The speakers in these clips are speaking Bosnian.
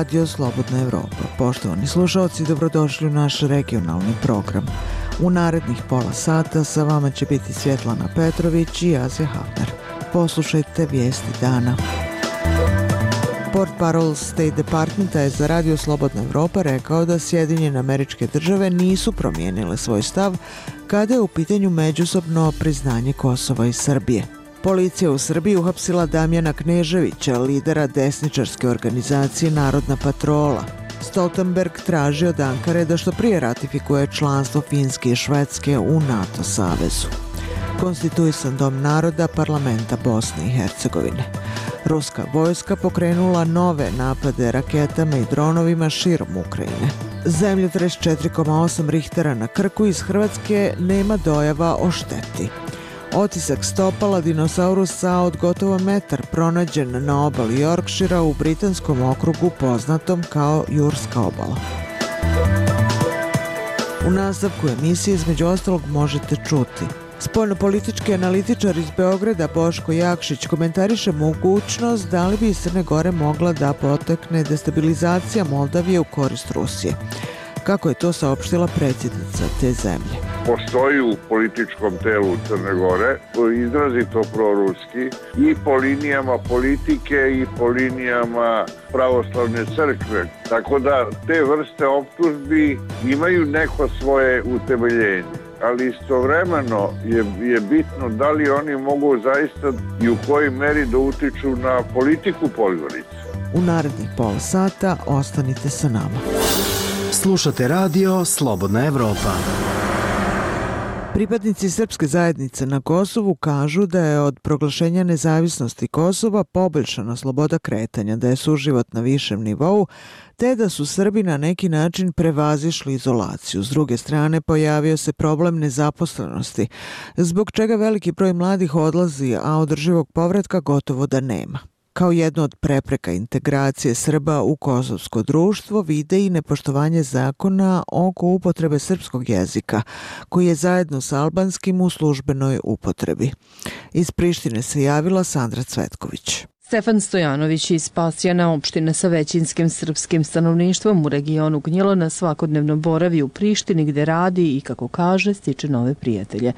Radio Slobodna Evropa. Poštovani slušalci, dobrodošli u naš regionalni program. U narednih pola sata sa vama će biti Svjetlana Petrović i Aze Hafner. Poslušajte vijesti dana. Port parol State Departmenta je za Radio Slobodna Evropa rekao da Sjedinjene američke države nisu promijenile svoj stav kada je u pitanju međusobno priznanje Kosova i Srbije. Policija u Srbiji uhapsila Damjana Kneževića, lidera desničarske organizacije Narodna patrola. Stoltenberg traži od Ankare da što prije ratifikuje članstvo Finske i Švedske u NATO savezu. Konstituisan dom naroda parlamenta Bosne i Hercegovine. Ruska vojska pokrenula nove napade raketama i dronovima širom Ukrajine. Zemljotres 34,8 Richtera na Krku iz Hrvatske nema dojava o šteti. Otisak stopala dinosaurusa od gotovo metar pronađen na obali Yorkshira u britanskom okrugu poznatom kao Jurska obala. U nastavku emisije između ostalog možete čuti Spoljnopolitički analitičar iz Beograda Boško Jakšić komentariše mogućnost da li bi iz Crne Gore mogla da potekne destabilizacija Moldavije u korist Rusije. Kako je to saopštila predsjednica te zemlje? Postoji u političkom telu Crne Gore, izrazito proruski, i po linijama politike i po linijama pravoslavne crkve. Tako da te vrste optužbi imaju neko svoje utemeljenje ali istovremeno je, je bitno da li oni mogu zaista i u kojoj meri da utiču na politiku Podgorice. U narednih pol sata ostanite sa nama. Slušate radio Slobodna Evropa. Pripadnici srpske zajednice na Kosovu kažu da je od proglašenja nezavisnosti Kosova poboljšana sloboda kretanja, da je suživot na višem nivou, te da su Srbi na neki način prevazišli izolaciju. S druge strane, pojavio se problem nezaposlenosti, zbog čega veliki broj mladih odlazi, a održivog povratka gotovo da nema. Kao jednu od prepreka integracije Srba u kosovsko društvo vide i nepoštovanje zakona oko upotrebe srpskog jezika, koji je zajedno s albanskim u službenoj upotrebi. Iz Prištine se javila Sandra Cvetković. Stefan Stojanović iz Pasjana, opštine sa većinskim srpskim stanovništvom u regionu Gnjilona svakodnevno boravi u Prištini gde radi i, kako kaže, stiče nove prijatelje.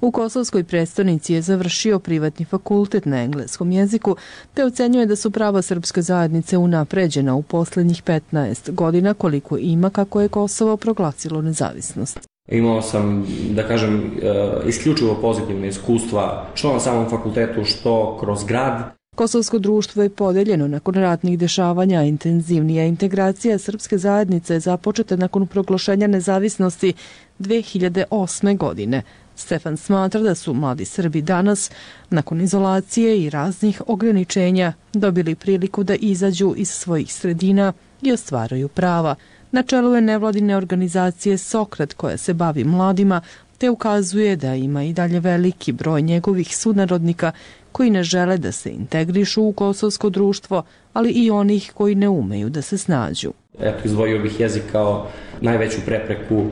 U Kosovskoj predstavnici je završio privatni fakultet na engleskom jeziku, te ocenjuje da su prava srpske zajednice unapređena u poslednjih 15 godina koliko ima kako je Kosovo proglasilo nezavisnost. Imao sam, da kažem, e, isključivo pozitivne iskustva što na samom fakultetu, što kroz grad. Kosovsko društvo je podeljeno nakon ratnih dešavanja, intenzivnija integracija srpske zajednice je započeta nakon proglašenja nezavisnosti 2008. godine. Stefan smatra da su mladi Srbi danas, nakon izolacije i raznih ograničenja, dobili priliku da izađu iz svojih sredina i ostvaraju prava. Na čelu je nevladine organizacije Sokrat koja se bavi mladima, te ukazuje da ima i dalje veliki broj njegovih sunarodnika koji ne žele da se integrišu u kosovsko društvo, ali i onih koji ne umeju da se snađu. Eto, izvojio bih jezik kao najveću prepreku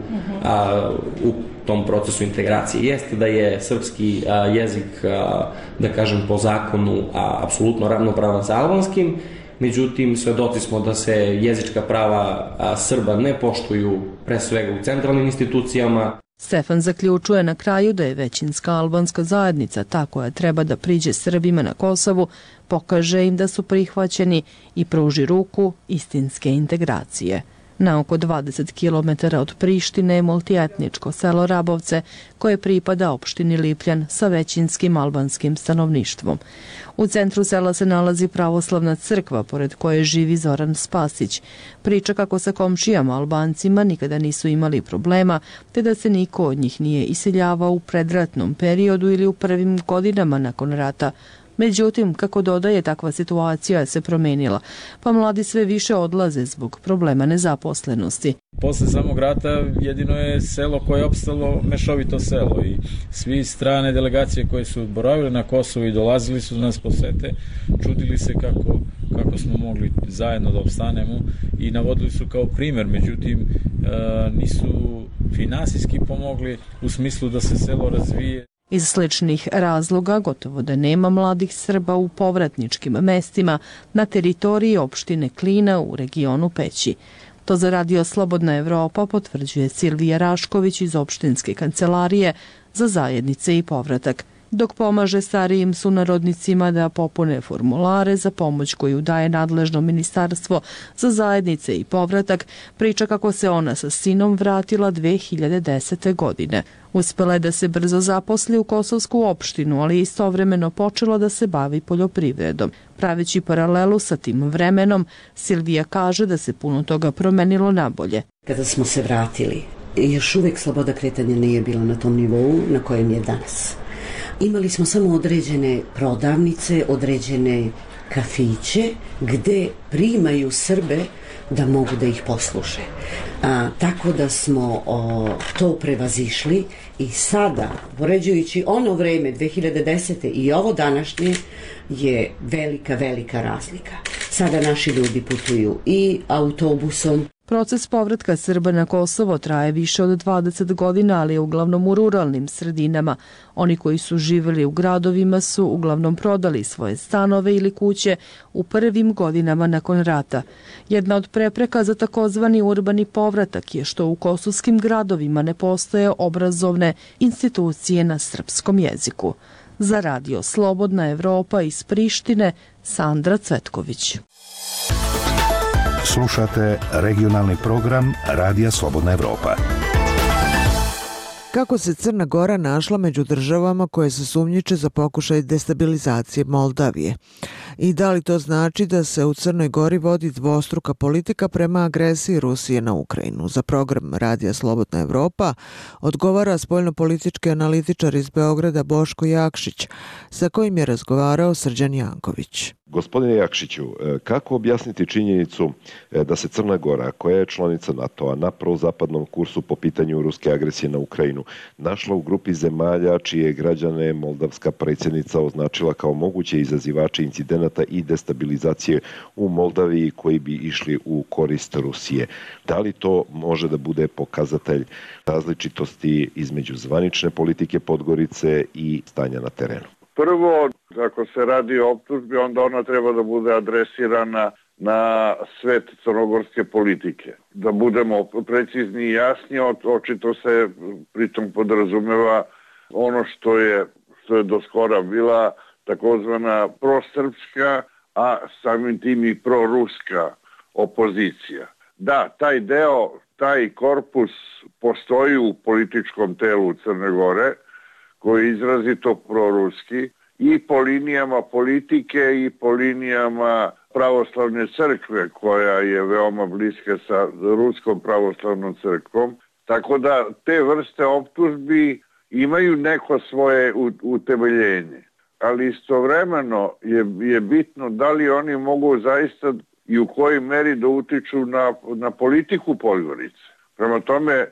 a, u tom procesu integracije. Jeste da je srpski a, jezik, a, da kažem, po zakonu a, apsolutno ravnopravan sa albanskim, međutim, svedoci smo da se jezička prava a, Srba ne poštuju pre svega u centralnim institucijama. Stefan zaključuje na kraju da je većinska albanska zajednica ta koja treba da priđe Srbima na Kosovu, pokaže im da su prihvaćeni i pruži ruku istinske integracije. Na oko 20 km od Prištine je multietničko selo Rabovce koje pripada opštini Lipljan sa većinskim albanskim stanovništvom. U centru sela se nalazi pravoslavna crkva pored koje živi Zoran Spasić. Priča kako sa komšijama albancima nikada nisu imali problema te da se niko od njih nije iseljavao u predratnom periodu ili u prvim godinama nakon rata, Međutim, kako dodaje, takva situacija se promenila, pa mladi sve više odlaze zbog problema nezaposlenosti. Posle samog rata jedino je selo koje je opstalo mešovito selo i svi strane delegacije koje su boravili na Kosovo i dolazili su nas posete, čudili se kako, kako smo mogli zajedno da opstanemo i navodili su kao primer, međutim e, nisu finansijski pomogli u smislu da se selo razvije. Iz sličnih razloga gotovo da nema mladih Srba u povratničkim mestima na teritoriji opštine Klina u regionu Peći. To za radio Slobodna Evropa potvrđuje Silvija Rašković iz opštinske kancelarije za zajednice i povratak dok pomaže starijim sunarodnicima da popune formulare za pomoć koju daje nadležno ministarstvo za zajednice i povratak, priča kako se ona sa sinom vratila 2010. godine. Uspela je da se brzo zaposli u Kosovsku opštinu, ali istovremeno počela da se bavi poljoprivredom. Praveći paralelu sa tim vremenom, Silvija kaže da se puno toga promenilo nabolje. Kada smo se vratili, još uvek sloboda kretanja nije bila na tom nivou na kojem je danas imali smo samo određene prodavnice, određene kafiće gde primaju Srbe da mogu da ih posluše. A, tako da smo o, to prevazišli i sada, poređujući ono vreme 2010. i ovo današnje, je velika, velika razlika. Sada naši ljudi putuju i autobusom, Proces povratka Srba na Kosovo traje više od 20 godina, ali je uglavnom u ruralnim sredinama. Oni koji su živjeli u gradovima su uglavnom prodali svoje stanove ili kuće u prvim godinama nakon rata. Jedna od prepreka za takozvani urbani povratak je što u kosovskim gradovima ne postoje obrazovne institucije na srpskom jeziku. Za radio Slobodna Evropa iz Prištine, Sandra Cvetković. Slušate regionalni program Radija Slobodna Evropa. Kako se Crna Gora našla među državama koje se sumnjiče za pokušaj destabilizacije Moldavije? I da li to znači da se u Crnoj Gori vodi dvostruka politika prema agresiji Rusije na Ukrajinu? Za program Radija Slobodna Evropa odgovara spoljnopolitički analitičar iz Beograda Boško Jakšić, sa kojim je razgovarao Srđan Janković. Gospodine Jakšiću, e, kako objasniti činjenicu e, da se Crna Gora, koja je članica NATO-a na prozapadnom kursu po pitanju ruske agresije na Ukrajinu, našla u grupi zemalja čije građane Moldavska predsjednica označila kao moguće izazivače incidenata i destabilizacije u Moldaviji koji bi išli u korist Rusije? Da li to može da bude pokazatelj različitosti između zvanične politike Podgorice i stanja na terenu? Prvo, ako se radi o optužbi, onda ona treba da bude adresirana na svet crnogorske politike. Da budemo precizni i jasni, očito se pritom podrazumeva ono što je, što je do skora bila takozvana prosrpska, a samim tim i proruska opozicija. Da, taj deo, taj korpus postoji u političkom telu Crne Gore, koji je izrazito proruski i po linijama politike i po linijama pravoslavne crkve koja je veoma bliska sa ruskom pravoslavnom crkvom. Tako da te vrste optužbi imaju neko svoje utemeljenje. Ali istovremeno je, je bitno da li oni mogu zaista i u kojoj meri da utiču na, na politiku Podgorice. Prema tome,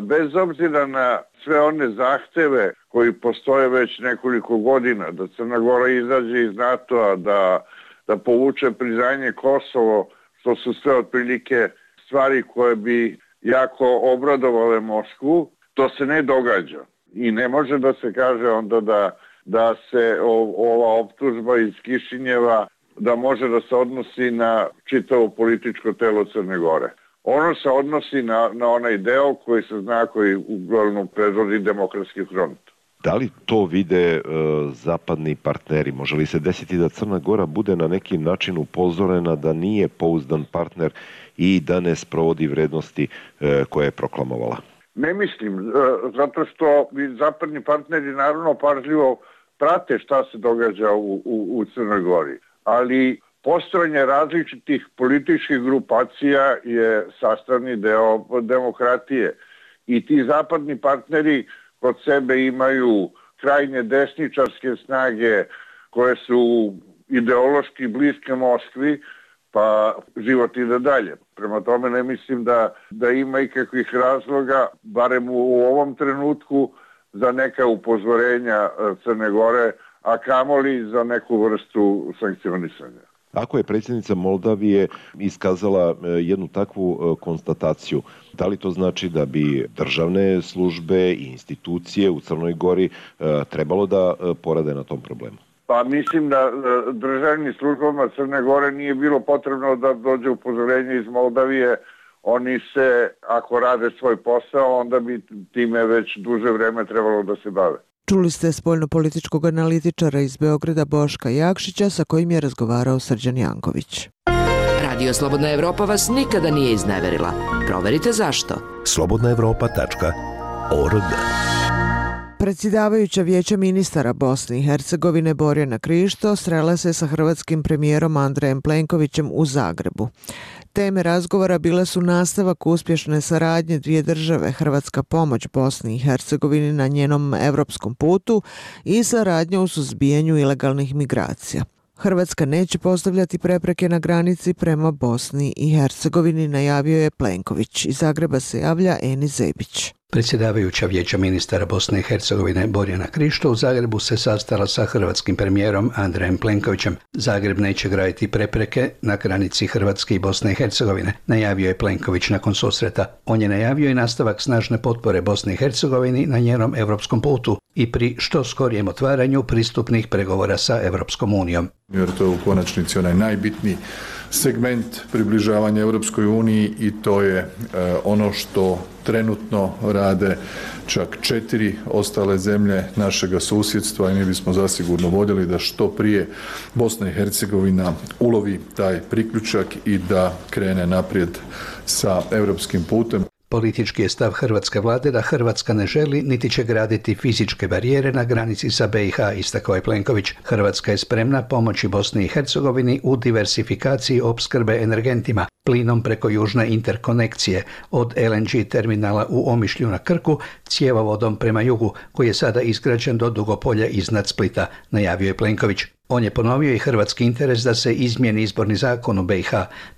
bez obzira na sve one zahteve koji postoje već nekoliko godina, da Crna Gora izađe iz NATO-a, da, da povuče priznanje Kosovo, što su sve otprilike stvari koje bi jako obradovale Moskvu, to se ne događa. I ne može da se kaže onda da, da se o, ova optužba iz Kišinjeva da može da se odnosi na čitavo političko telo Crne Gore. Ono se odnosi na, na onaj deo koji se zna koji uglavnom predvodi demokratski front. Da li to vide uh, zapadni partneri? Može li se desiti da Crna Gora bude na neki način upozorena da nije pouzdan partner i da ne sprovodi vrednosti uh, koje je proklamovala? Ne mislim, e, zato što zapadni partneri naravno pažljivo prate šta se događa u, u, u Crnoj Gori. Ali postojanje različitih političkih grupacija je sastavni deo demokratije. I ti zapadni partneri kod sebe imaju krajnje desničarske snage koje su ideološki bliske Moskvi, pa život ide dalje. Prema tome ne mislim da, da ima ikakvih razloga, barem u, u ovom trenutku, za neka upozorenja e, Crne Gore, a kamoli za neku vrstu sankcionisanja. Ako je predsjednica Moldavije iskazala e, jednu takvu e, konstataciju, da li to znači da bi državne službe i institucije u Crnoj Gori e, trebalo da porade na tom problemu? Pa mislim da državnim službama Crne Gore nije bilo potrebno da dođe upozorenje iz Moldavije oni se, ako rade svoj posao, onda bi time već duže vreme trebalo da se bave. Čuli ste spoljno-političkog analitičara iz Beograda Boška Jakšića sa kojim je razgovarao Srđan Janković. Radio Slobodna Evropa vas nikada nije izneverila. Proverite zašto. slobodnaevropa.org Predsjedavajuća vijeća ministara Bosne i Hercegovine Borjana Krišto srela se sa hrvatskim premijerom Andrejem Plenkovićem u Zagrebu. Teme razgovora bile su nastavak uspješne saradnje dvije države, Hrvatska pomoć Bosni i Hercegovini na njenom evropskom putu i saradnja u suzbijanju ilegalnih migracija. Hrvatska neće postavljati prepreke na granici prema Bosni i Hercegovini, najavio je Plenković. Iz Zagreba se javlja Eni Zebić. Predsjedavajuća vijeća ministara Bosne i Hercegovine Borjana Krišto u Zagrebu se sastala sa hrvatskim premijerom Andrejem Plenkovićem. Zagreb neće graditi prepreke na granici Hrvatske i Bosne i Hercegovine, najavio je Plenković nakon susreta. On je najavio i nastavak snažne potpore Bosne i Hercegovini na njenom evropskom putu i pri što skorijem otvaranju pristupnih pregovora sa Europskom unijom. Jer to je u konačnici onaj najbitniji segment približavanja Europskoj uniji i to je e, ono što trenutno rade čak četiri ostale zemlje našega susjedstva i mi bismo zasigurno voljeli da što prije Bosna i Hercegovina ulovi taj priključak i da krene naprijed sa europskim putem. Politički je stav hrvatske vlade da Hrvatska ne želi niti će graditi fizičke barijere na granici sa BiH, istakao je Plenković. Hrvatska je spremna pomoći Bosni i Hercegovini u diversifikaciji opskrbe energentima, plinom preko južne interkonekcije od LNG terminala u Omišlju na Krku, cjevovodom prema jugu, koji je sada izgrađen do Dugopolja iznad Splita, najavio je Plenković. On je ponovio i hrvatski interes da se izmijeni izborni zakon u BiH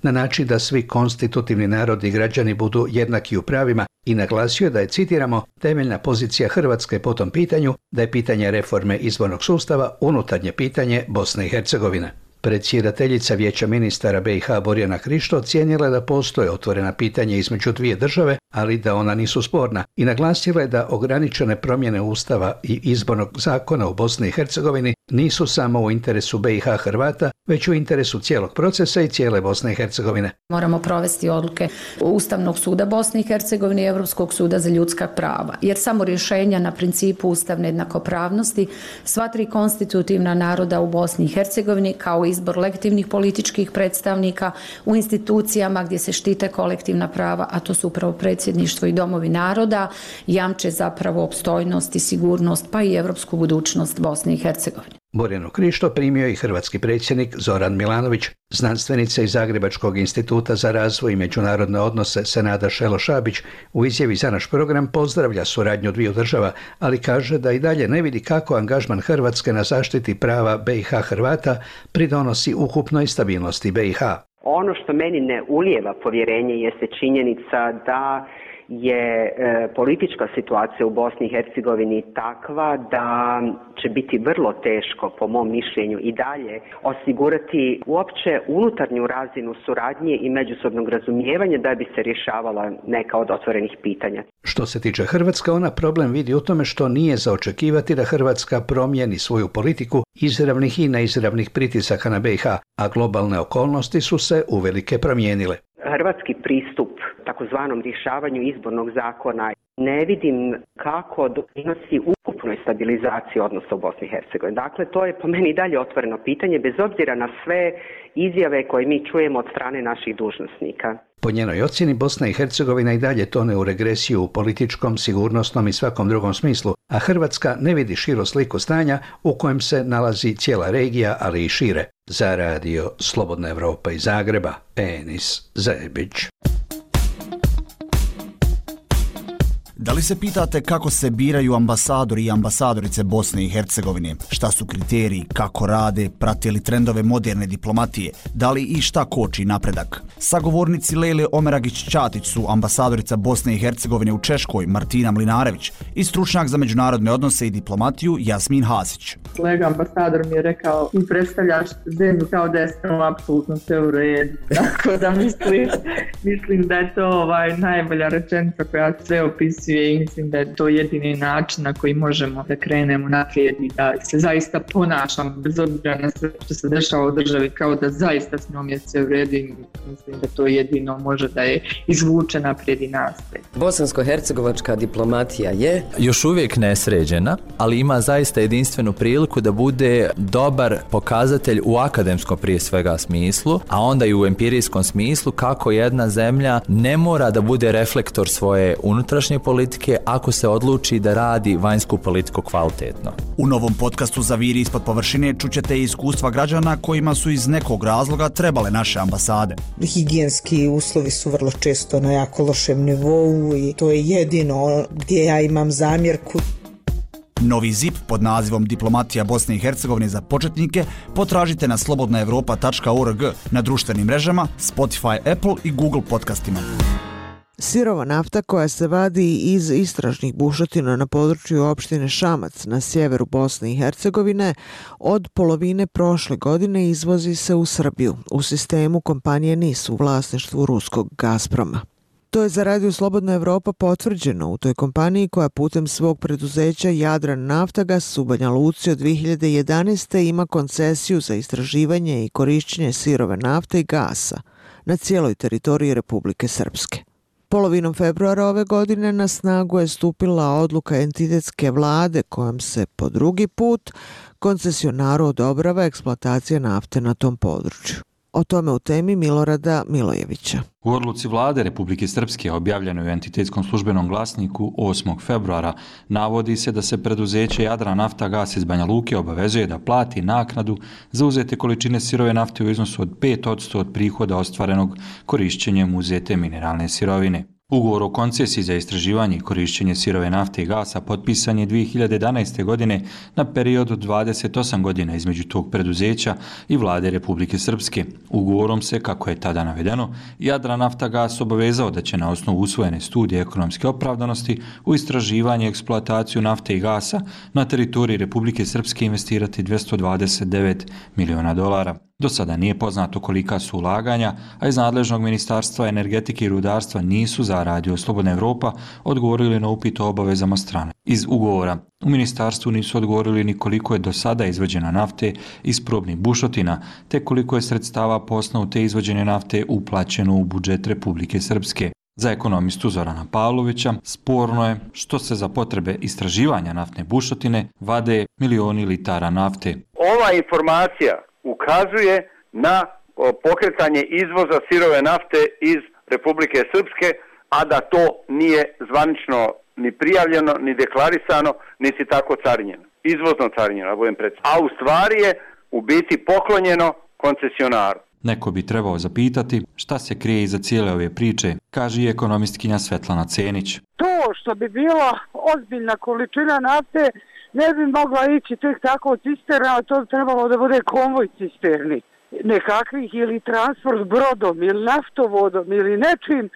na način da svi konstitutivni narodi i građani budu jednaki u pravima i naglasio da je, citiramo, temeljna pozicija Hrvatske po tom pitanju da je pitanje reforme izbornog sustava unutarnje pitanje Bosne i Hercegovine. Predsjedateljica Vijeća ministara BiH Borjana Krišto ocijenila da postoje otvorena pitanja između dvije države, ali da ona nisu sporna i naglasila je da ograničene promjene ustava i izbornog zakona u Bosni i Hercegovini nisu samo u interesu BiH Hrvata, već u interesu cijelog procesa i cijele Bosne i Hercegovine. Moramo provesti odluke Ustavnog suda Bosne i Hercegovine i Europskog suda za ljudska prava, jer samo rješenja na principu ustavne jednakopravnosti sva tri konstitutivna naroda u Bosni i Hercegovini kao izbor legitimnih političkih predstavnika u institucijama gdje se štite kolektivna prava, a to su upravo predsjedništvo i domovi naroda, jamče zapravo opstojnost i sigurnost pa i evropsku budućnost Bosne i Hercegovine. Borjanu Krišto primio i hrvatski predsjednik Zoran Milanović, znanstvenica iz Zagrebačkog instituta za razvoj i međunarodne odnose Senada Šelo Šabić u izjavi za naš program pozdravlja suradnju dviju država, ali kaže da i dalje ne vidi kako angažman Hrvatske na zaštiti prava BiH Hrvata pridonosi ukupnoj stabilnosti BiH. Ono što meni ne ulijeva povjerenje jeste činjenica da je e, politička situacija u Bosni i Hercegovini takva da će biti vrlo teško, po mom mišljenju, i dalje osigurati uopće unutarnju razinu suradnje i međusobnog razumijevanja da bi se rješavala neka od otvorenih pitanja. Što se tiče Hrvatska, ona problem vidi u tome što nije za očekivati da Hrvatska promijeni svoju politiku izravnih i neizravnih pritisaka na BiH, a globalne okolnosti su se uvelike promijenile. Hrvatski pristup takozvanom rješavanju izbornog zakona ne vidim kako doprinosi ukupnoj stabilizaciji odnosa u Bosni i Hercegovini. Dakle, to je po meni dalje otvoreno pitanje, bez obzira na sve izjave koje mi čujemo od strane naših dužnosnika. Po njenoj ocjeni Bosna i Hercegovina i dalje tone u regresiju u političkom, sigurnosnom i svakom drugom smislu, a Hrvatska ne vidi širo sliku stanja u kojem se nalazi cijela regija, ali i šire. Za radio Slobodna Evropa iz Zagreba, Enis Zebić. Da li se pitate kako se biraju ambasadori i ambasadorice Bosne i Hercegovine? Šta su kriteriji, kako rade, prate li trendove moderne diplomatije? Da li i šta koči napredak? Sagovornici Lele Omeragić-Ćatić su ambasadorica Bosne i Hercegovine u Češkoj Martina Mlinarević i stručnjak za međunarodne odnose i diplomatiju Jasmin Hasić. Kolega ambasador mi je rekao ti predstavljaš zemlju kao da je apsolutno sve u redu. Tako da mislim, mislim da je to ovaj najbolja rečenica koja sve opisuje i mislim da je to jedini način na koji možemo da krenemo naprijed i da se zaista ponašamo bez obzira na sve što se dešava u državi kao da zaista s njom je sve u redu i mislim da to jedino može da je izvuče naprijed i nastaje. Bosansko-hercegovačka diplomatija je još uvijek nesređena, ali ima zaista jedinstvenu priliku da bude dobar pokazatelj u akademskom prije svega smislu, a onda i u empirijskom smislu kako jedna zemlja ne mora da bude reflektor svoje unutrašnje politike ako se odluči da radi vanjsku politiku kvalitetno. U novom podcastu za Viri ispod površine čućete iskustva građana kojima su iz nekog razloga trebale naše ambasade. Higijenski uslovi su vrlo često na jako lošem nivou i to je jedino gdje ja imam zamjerku. Novi ZIP pod nazivom Diplomatija Bosne i Hercegovine za početnike potražite na slobodnaevropa.org na društvenim mrežama, Spotify, Apple i Google podcastima. Sirova nafta koja se vadi iz istražnih bušotina na području opštine Šamac na sjeveru Bosne i Hercegovine od polovine prošle godine izvozi se u Srbiju u sistemu kompanije NIS u vlasništvu ruskog Gazproma. To je za Radio Slobodna Evropa potvrđeno u toj kompaniji koja putem svog preduzeća Jadran Naftagas u Banja Luci od 2011. ima koncesiju za istraživanje i korišćenje sirove nafte i gasa na cijeloj teritoriji Republike Srpske. Polovinom februara ove godine na snagu je stupila odluka entitetske vlade kojom se po drugi put koncesionaru odobrava eksploatacija nafte na tom području. O tome u temi Milorada Milojevića. U odluci vlade Republike Srpske objavljenoj u entitetskom službenom glasniku 8. februara navodi se da se preduzeće Jadra nafta gas iz Banja Luke obavezuje da plati naknadu za uzete količine sirove nafte u iznosu od 5% od prihoda ostvarenog korišćenjem uzete mineralne sirovine. Ugovor o koncesiji za istraživanje i korišćenje sirove nafte i gasa potpisan je 2011. godine na period od 28 godina između tog preduzeća i vlade Republike Srpske. Ugovorom se, kako je tada navedeno, Jadra nafta gas obavezao da će na osnovu usvojene studije ekonomske opravdanosti u istraživanje i eksploataciju nafte i gasa na teritoriji Republike Srpske investirati 229 miliona dolara. Do sada nije poznato kolika su ulaganja, a iz nadležnog ministarstva energetike i rudarstva nisu za radio Slobodna Evropa odgovorili na upit o obavezama strane. Iz ugovora u ministarstvu nisu odgovorili ni koliko je do sada izvođena nafte iz probnih bušotina, te koliko je sredstava po osnovu te izvođene nafte uplaćeno u budžet Republike Srpske. Za ekonomistu Zorana Pavlovića sporno je što se za potrebe istraživanja naftne bušotine vade milioni litara nafte. Ova informacija ukazuje na pokretanje izvoza sirove nafte iz Republike Srpske, a da to nije zvanično ni prijavljeno, ni deklarisano, niti tako carinjeno. Izvozno carinjeno, da budem predsjedno. A u stvari je u biti poklonjeno koncesionaru. Neko bi trebao zapitati šta se krije iza cijele ove priče, kaže i ekonomistkinja Svetlana Cenić. To što bi bila ozbiljna količina nafte, ne bi mogla ići tek tako cisterna, to bi trebalo da bude konvoj cisterni nekakvih ili transport brodom ili naftovodom ili nečim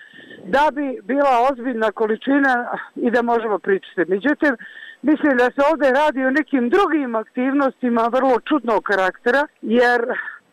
da bi bila ozbiljna količina i da možemo pričati. Međutim, mislim da se ovdje radi o nekim drugim aktivnostima vrlo čudnog karaktera, jer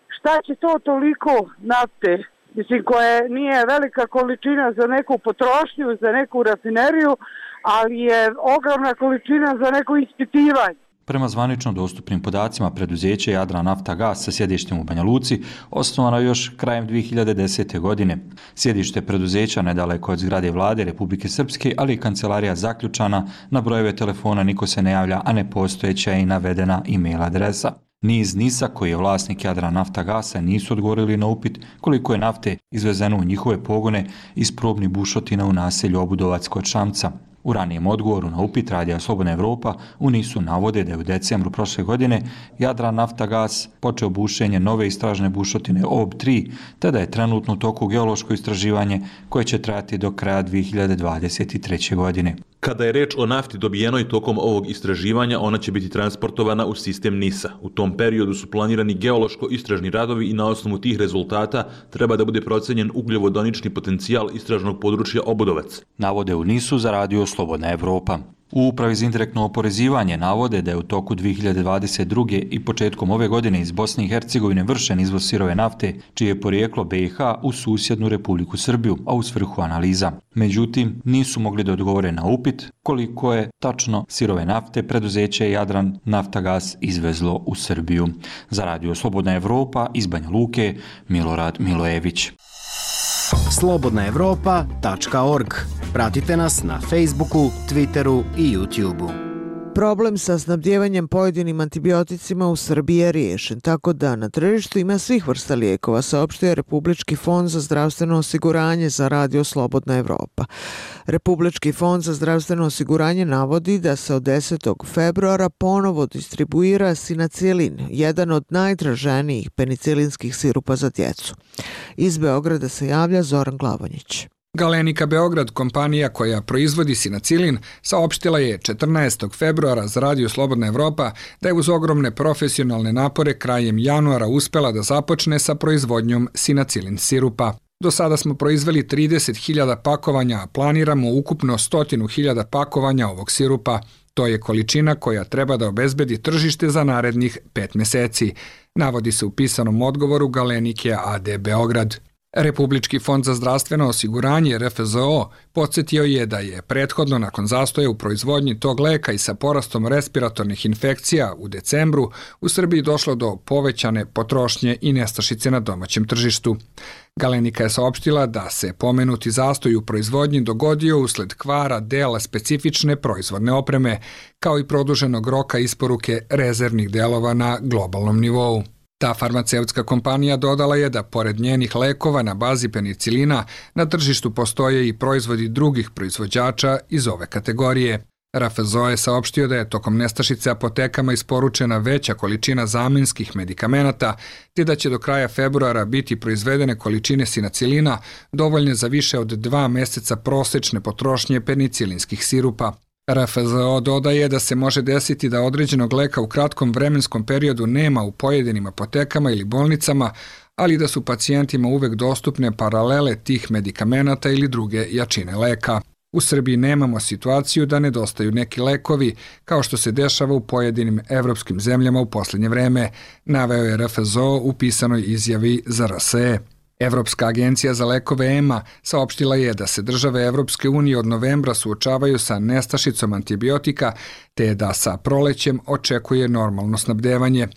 šta će to toliko nafte, mislim, koja nije velika količina za neku potrošnju, za neku rafineriju, ali je ogromna količina za neko ispitivanje. Prema zvanično dostupnim podacima preduzeće Jadra Nafta Gas sa sjedištem u Banja Luci osnovano još krajem 2010. godine. Sjedište preduzeća nedaleko od zgrade vlade Republike Srpske, ali i kancelarija zaključana, na brojeve telefona niko se ne javlja, a ne postojeća i navedena e-mail adresa. Niz NISA koji je vlasnik Jadra Nafta Gasa nisu odgovorili na upit koliko je nafte izvezeno u njihove pogone iz probnih bušotina u naselju Obudovac kod Šamca. U ranijem odgovoru na upit Radija Slobodna Evropa u NISu navode da je u decembru prošle godine Jadran Naftagas počeo bušenje nove istražne bušotine OB3, te da je trenutno u toku geološko istraživanje koje će trajati do kraja 2023. godine. Kada je reč o nafti dobijenoj tokom ovog istraživanja, ona će biti transportovana u sistem NISA. U tom periodu su planirani geološko-istražni radovi i na osnovu tih rezultata treba da bude procenjen ugljovodonični potencijal istražnog područja Obudovac. Navode u NISu za radio Slobodna Evropa. U upravi za indirektno oporezivanje navode da je u toku 2022. i početkom ove godine iz Bosne i Hercegovine vršen izvoz sirove nafte, čije je porijeklo BiH u susjednu Republiku Srbiju, a u svrhu analiza. Međutim, nisu mogli da odgovore na upit koliko je tačno sirove nafte preduzeće Jadran Naftagas izvezlo u Srbiju. Za radio Slobodna Evropa iz Banja Luke, Milorad Milojević slobodnaevropa.org. Pratite nas na Facebooku, Twitteru i YouTubeu. Problem sa snabdjevanjem pojedinim antibioticima u Srbiji je riješen, tako da na tržištu ima svih vrsta lijekova, saopštio Republički fond za zdravstveno osiguranje za radio Slobodna Evropa. Republički fond za zdravstveno osiguranje navodi da se od 10. februara ponovo distribuira sinacilin, jedan od najtraženijih penicilinskih sirupa za djecu. Iz Beograda se javlja Zoran Glavonjić. Galenika Beograd, kompanija koja proizvodi sinacilin, saopštila je 14. februara za Radio Slobodna Evropa da je uz ogromne profesionalne napore krajem januara uspela da započne sa proizvodnjom sinacilin sirupa. Do sada smo proizveli 30.000 pakovanja, a planiramo ukupno 100.000 pakovanja ovog sirupa. To je količina koja treba da obezbedi tržište za narednih pet meseci, navodi se u pisanom odgovoru Galenike AD Beograd. Republički fond za zdravstveno osiguranje RFZO podsjetio je da je prethodno nakon zastoja u proizvodnji tog leka i sa porastom respiratornih infekcija u decembru u Srbiji došlo do povećane potrošnje i nestašice na domaćem tržištu. Galenika je saopštila da se pomenuti zastoj u proizvodnji dogodio usled kvara dela specifične proizvodne opreme, kao i produženog roka isporuke rezervnih delova na globalnom nivou. Ta farmaceutska kompanija dodala je da pored njenih lekova na bazi penicilina na tržištu postoje i proizvodi drugih proizvođača iz ove kategorije. Rafezo je saopštio da je tokom nestašice apotekama isporučena veća količina zamenskih medikamenata, te da će do kraja februara biti proizvedene količine sinacilina dovoljne za više od dva meseca prosečne potrošnje penicilinskih sirupa. RFZO dodaje da se može desiti da određenog leka u kratkom vremenskom periodu nema u pojedinim apotekama ili bolnicama, ali da su pacijentima uvek dostupne paralele tih medikamenata ili druge jačine leka. U Srbiji nemamo situaciju da nedostaju neki lekovi, kao što se dešava u pojedinim evropskim zemljama u posljednje vreme, naveo je RFZO u pisanoj izjavi za RSE. Evropska agencija za lekove EMA saopštila je da se države Evropske unije od novembra suočavaju sa nestašicom antibiotika, te da sa prolećem očekuje normalno snabdevanje.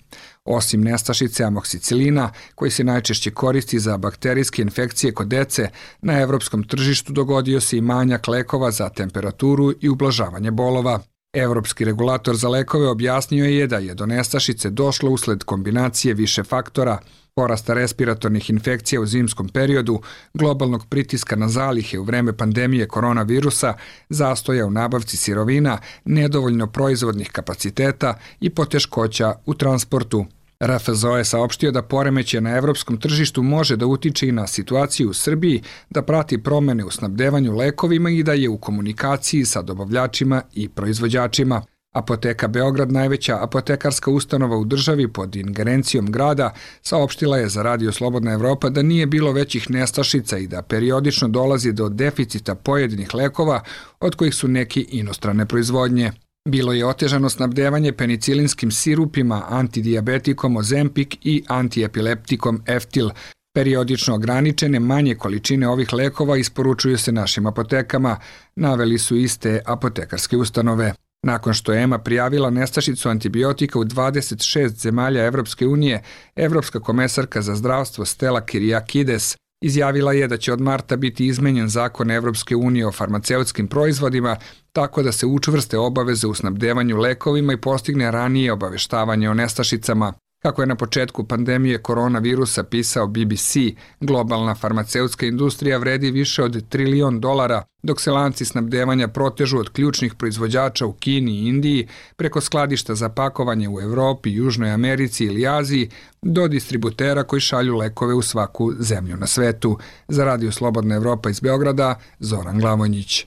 Osim nestašice amoksicilina, koji se najčešće koristi za bakterijske infekcije kod dece, na evropskom tržištu dogodio se i manjak lekova za temperaturu i ublažavanje bolova. Evropski regulator za lekove objasnio je da je do nestašice došlo usled kombinacije više faktora, porasta respiratornih infekcija u zimskom periodu, globalnog pritiska na zalihe u vreme pandemije koronavirusa, zastoja u nabavci sirovina, nedovoljno proizvodnih kapaciteta i poteškoća u transportu. RFZO je saopštio da poremeće na evropskom tržištu može da utiče i na situaciju u Srbiji, da prati promene u snabdevanju lekovima i da je u komunikaciji sa dobavljačima i proizvođačima. Apoteka Beograd, najveća apotekarska ustanova u državi pod ingerencijom grada, saopštila je za Radio Slobodna Evropa da nije bilo većih nestašica i da periodično dolazi do deficita pojedinih lekova, od kojih su neki inostrane proizvodnje. Bilo je otežano snabdevanje penicilinskim sirupima, antidiabetikom Ozempik i antiepileptikom Eftil. Periodično ograničene manje količine ovih lekova isporučuju se našim apotekama, naveli su iste apotekarske ustanove. Nakon što je EMA prijavila nestašicu antibiotika u 26 zemalja Evropske unije, Evropska komesarka za zdravstvo Stella Kiriakides izjavila je da će od marta biti izmenjen zakon Evropske unije o farmaceutskim proizvodima tako da se učvrste obaveze u snabdevanju lekovima i postigne ranije obaveštavanje o nestašicama. Kako je na početku pandemije koronavirusa pisao BBC, globalna farmaceutska industrija vredi više od trilion dolara, dok se lanci snabdevanja protežu od ključnih proizvođača u Kini i Indiji preko skladišta za pakovanje u Evropi, Južnoj Americi ili Aziji do distributera koji šalju lekove u svaku zemlju na svetu. Za Radio Slobodna Evropa iz Beograda, Zoran Glavonjić.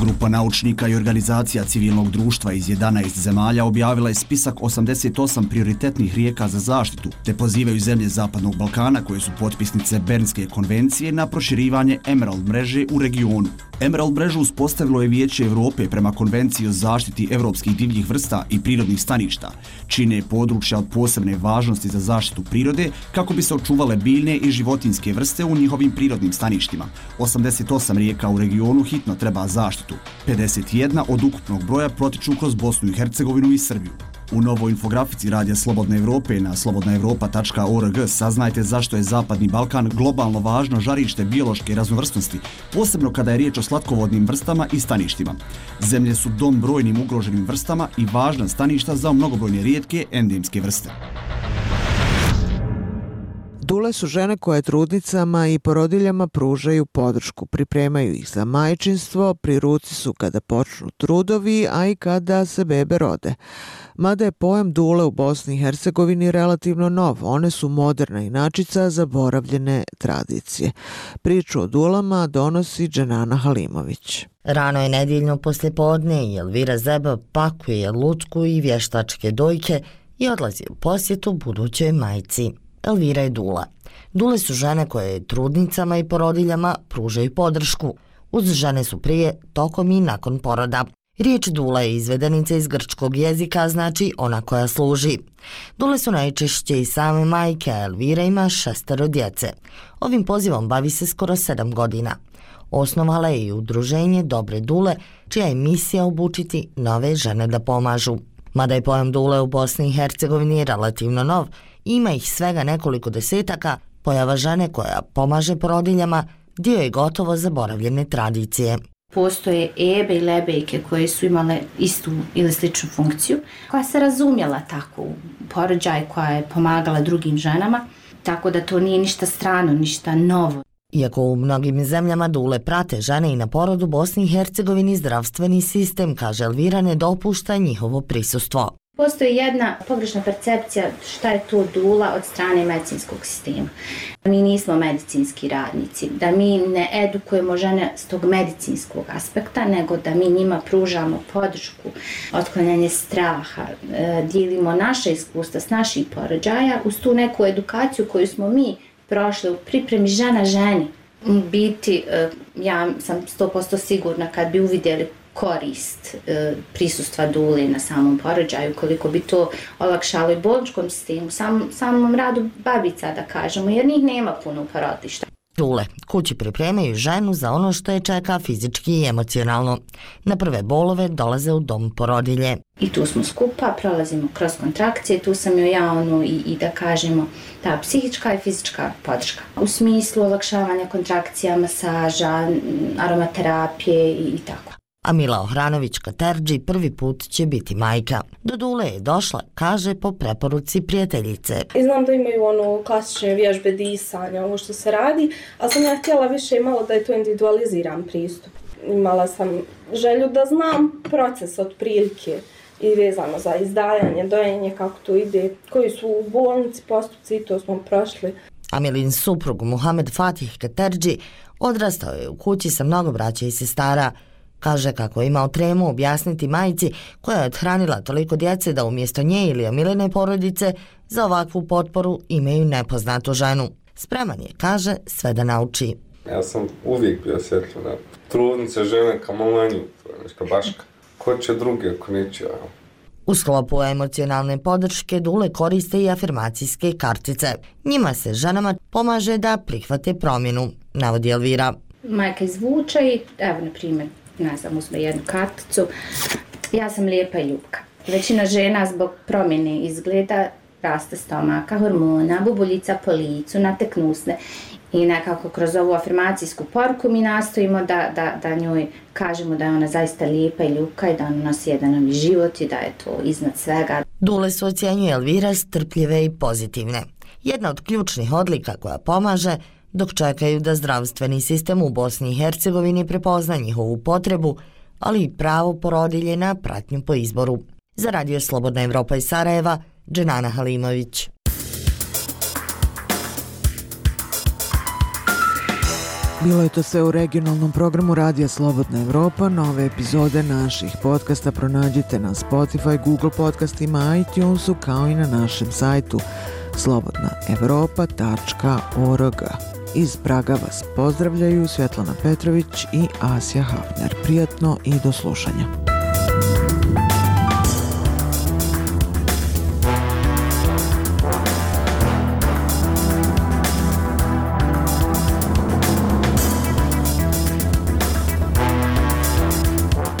Grupa naučnika i organizacija civilnog društva iz 11 zemalja objavila je spisak 88 prioritetnih rijeka za zaštitu, te pozivaju zemlje Zapadnog Balkana koje su potpisnice Bernske konvencije na proširivanje Emerald mreže u regionu. Emerald mrežu uspostavilo je Vijeće Evrope prema konvenciji o zaštiti evropskih divljih vrsta i prirodnih staništa, čine područja od posebne važnosti za zaštitu prirode kako bi se očuvale biljne i životinske vrste u njihovim prirodnim staništima. 88 rijeka u regionu hitno treba zaštitu. 51 od ukupnog broja protiču kroz Bosnu i Hercegovinu i Srbiju. U novoj infografici Radija Slobodne Evrope na slobodnaevropa.org saznajte zašto je Zapadni Balkan globalno važno žarište biološke raznovrsnosti, posebno kada je riječ o slatkovodnim vrstama i staništima. Zemlje su dom brojnim ugroženim vrstama i važna staništa za mnogobrojne rijetke endemske vrste. Dule su žene koje trudnicama i porodiljama pružaju podršku, pripremaju ih za majčinstvo, pri ruci su kada počnu trudovi, a i kada se bebe rode. Mada je pojam dule u Bosni i Hercegovini relativno nov, one su moderna inačica zaboravljene tradicije. Priču o dulama donosi Dženana Halimović. Rano je nedjeljno posle podne i Elvira Zeba pakuje lučku i vještačke dojke i odlazi u posjetu budućoj majci. Elvira je Dula. Dule su žene koje trudnicama i porodiljama pružaju podršku. Uz žene su prije, tokom i nakon poroda. Riječ Dula je izvedenica iz grčkog jezika, znači ona koja služi. Dule su najčešće i same majke, a Elvira ima šestero djece. Ovim pozivom bavi se skoro sedam godina. Osnovala je i udruženje Dobre Dule, čija je misija obučiti nove žene da pomažu. Mada je pojam Dule u Bosni i Hercegovini relativno nov, ima ih svega nekoliko desetaka, pojava žene koja pomaže porodiljama, dio je gotovo zaboravljene tradicije. Postoje ebe i lebejke koje su imale istu ili sličnu funkciju, koja se razumjela tako u porođaj, koja je pomagala drugim ženama, tako da to nije ništa strano, ništa novo. Iako u mnogim zemljama dule prate žene i na porodu Bosni i Hercegovini zdravstveni sistem, kaže Elvira, ne dopušta njihovo prisustvo. Postoji jedna pogrešna percepcija šta je to dula od strane medicinskog sistema. Mi nismo medicinski radnici, da mi ne edukujemo žene s tog medicinskog aspekta, nego da mi njima pružamo podršku, otklanjanje straha, e, dijelimo naše iskustva s naših porođaja uz tu neku edukaciju koju smo mi prošle u pripremi žena ženi. Biti, e, ja sam 100% sigurna kad bi uvidjeli korist e, prisustva dule na samom porođaju, koliko bi to olakšalo i bolničkom sistemu, sam, samom radu babica, da kažemo, jer njih nema puno u porodlišta. Tule. kući pripremaju ženu za ono što je čeka fizički i emocionalno. Na prve bolove dolaze u dom porodilje. I tu smo skupa, prolazimo kroz kontrakcije, tu sam joj ja ono i, i da kažemo ta psihička i fizička podrška. U smislu olakšavanja kontrakcija, masaža, aromaterapije i, i tako a Mila Ohranović Katerđi prvi put će biti majka. Do Dule je došla, kaže po preporuci prijateljice. I znam da imaju ono klasične vježbe disanja, ovo što se radi, a sam ja htjela više i malo da je to individualiziran pristup. Imala sam želju da znam proces od prilike i vezano za izdajanje, dojenje, kako to ide, koji su u bolnici postupci i to smo prošli. Amilin suprug Muhammed Fatih Katerđi odrastao je u kući sa mnogo braća i sestara, Kaže kako je imao tremu objasniti majici koja je odhranila toliko djece da umjesto nje ili omilene porodice za ovakvu potporu imaju nepoznatu ženu. Spreman je, kaže, sve da nauči. Ja sam uvijek bio svjetlo na trudnice žene kao mamanju, neška baška. Ko će drugi ako neće ja? U sklopu emocionalne podrške Dule koriste i afirmacijske kartice. Njima se ženama pomaže da prihvate promjenu, navodi Elvira. Majka izvuče i, evo, na primjer, ne znam, uzme jednu karticu. Ja sam lijepa i ljubka. Većina žena zbog promjene izgleda raste stomaka, hormona, bubuljica po licu, nateknusne. I nekako kroz ovu afirmacijsku poruku mi nastojimo da, da, da njoj kažemo da je ona zaista lijepa i ljuka i da ona nosi jedan novi život i da je to iznad svega. Dule su ocjenjuje Elvira strpljive i pozitivne. Jedna od ključnih odlika koja pomaže dok čekaju da zdravstveni sistem u Bosni i Hercegovini prepozna njihovu potrebu, ali i pravo porodilje na pratnju po izboru. Za radio Slobodna Evropa iz Sarajeva, Dženana Halimović. Bilo je to sve u regionalnom programu Radija Slobodna Evropa. Nove epizode naših podcasta pronađite na Spotify, Google podcastima, iTunesu kao i na našem sajtu slobodnaevropa.org. Iz Praga vas pozdravljaju Svjetlana Petrović i Asja Hafner. Prijatno i do slušanja.